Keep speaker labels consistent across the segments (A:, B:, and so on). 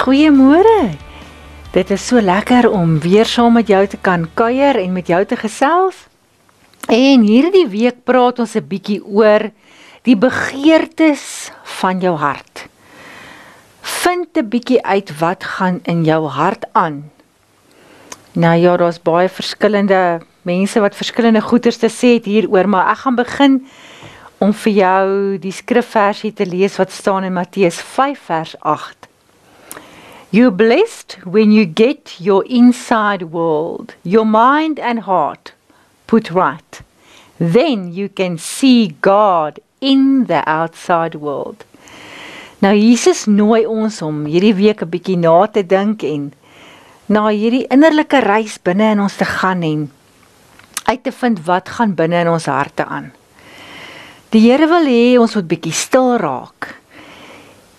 A: Goeiemôre. Dit is so lekker om weer saam met jou te kan kuier en met jou te gesels. En hierdie week praat ons 'n bietjie oor die begeertes van jou hart. Vind 'n bietjie uit wat gaan in jou hart aan. Nou ja, daar's baie verskillende mense wat verskillende goeters te sê het hieroor, maar ek gaan begin om vir jou die skrifversie te lees wat staan in Matteus 5 vers 8. You're blessed when you get your inside world, your mind and heart put right. Then you can see God in the outside world. Nou Jesus nooi ons om hierdie week 'n bietjie na te dink en na hierdie innerlike reis binne in ons te gaan en uit te vind wat gaan binne in ons harte aan. Die Here wil hê ons moet bietjie stil raak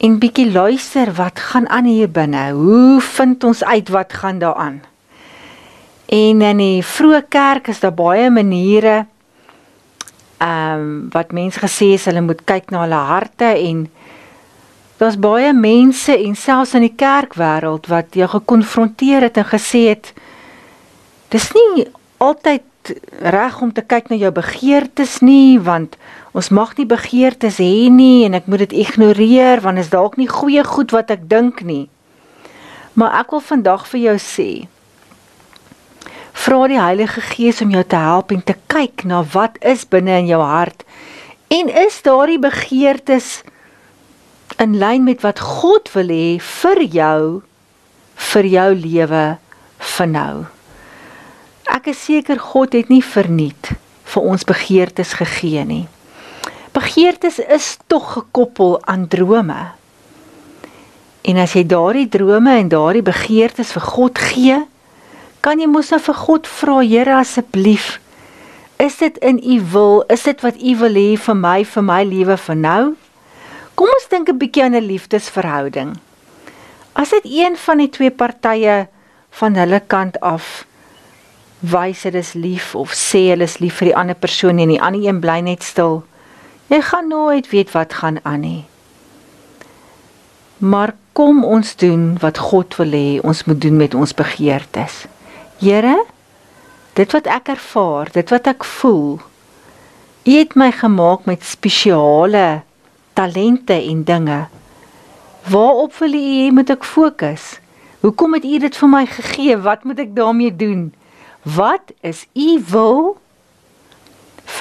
A: en bietjie luister wat gaan aan hier binne. Hoe vind ons uit wat gaan daaraan? En in die vroeë kerk is daar baie maniere ehm um, wat mense gesê het hulle moet kyk na hulle harte en daar's baie mense en selfs in die kerkwêreld wat jou gekonfronteer het en gesê het dis nie altyd reg om te kyk na jou begeertes nie want Ons mag nie begeertes hê nie en ek moet dit ignoreer want is dalk nie goeie goed wat ek dink nie. Maar ek wil vandag vir jou sê vra die Heilige Gees om jou te help en te kyk na wat is binne in jou hart en is daardie begeertes in lyn met wat God wil hê vir jou vir jou lewe vir nou. Ek is seker God het nie verniet vir ons begeertes gegee nie. Begeertes is tog gekoppel aan drome. En as jy daardie drome en daardie begeertes vir God gee, kan jy mos nou vir God vra, Here asseblief, is dit in U wil? Is dit wat U wil hê vir my, vir my lewe vir nou? Kom ons dink 'n bietjie aan 'n liefdesverhouding. As dit een van die twee partye van hulle kant af wys dit is lief of sê hulle is lief vir die ander persoon en die ander een bly net stil, Jy gaan nooit weet wat gaan aan nie. Maar kom ons doen wat God wil hê ons moet doen met ons begeertes. Here, dit wat ek ervaar, dit wat ek voel, U het my gemaak met spesiale talente en dinge. Waarop wil U hê moet ek fokus? Hoekom het U dit vir my gegee? Wat moet ek daarmee doen? Wat is U wil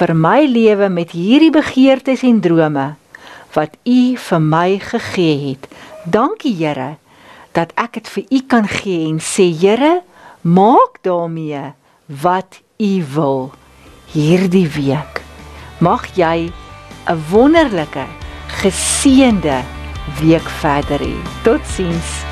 A: vir my lewe met hierdie begeertes en drome wat U vir my gegee het. Dankie Here dat ek dit vir U kan gee en sê Here, maak daarmee wat U wil hierdie week. Mag jy 'n wonderlike, geseënde week verder hê. Totsiens.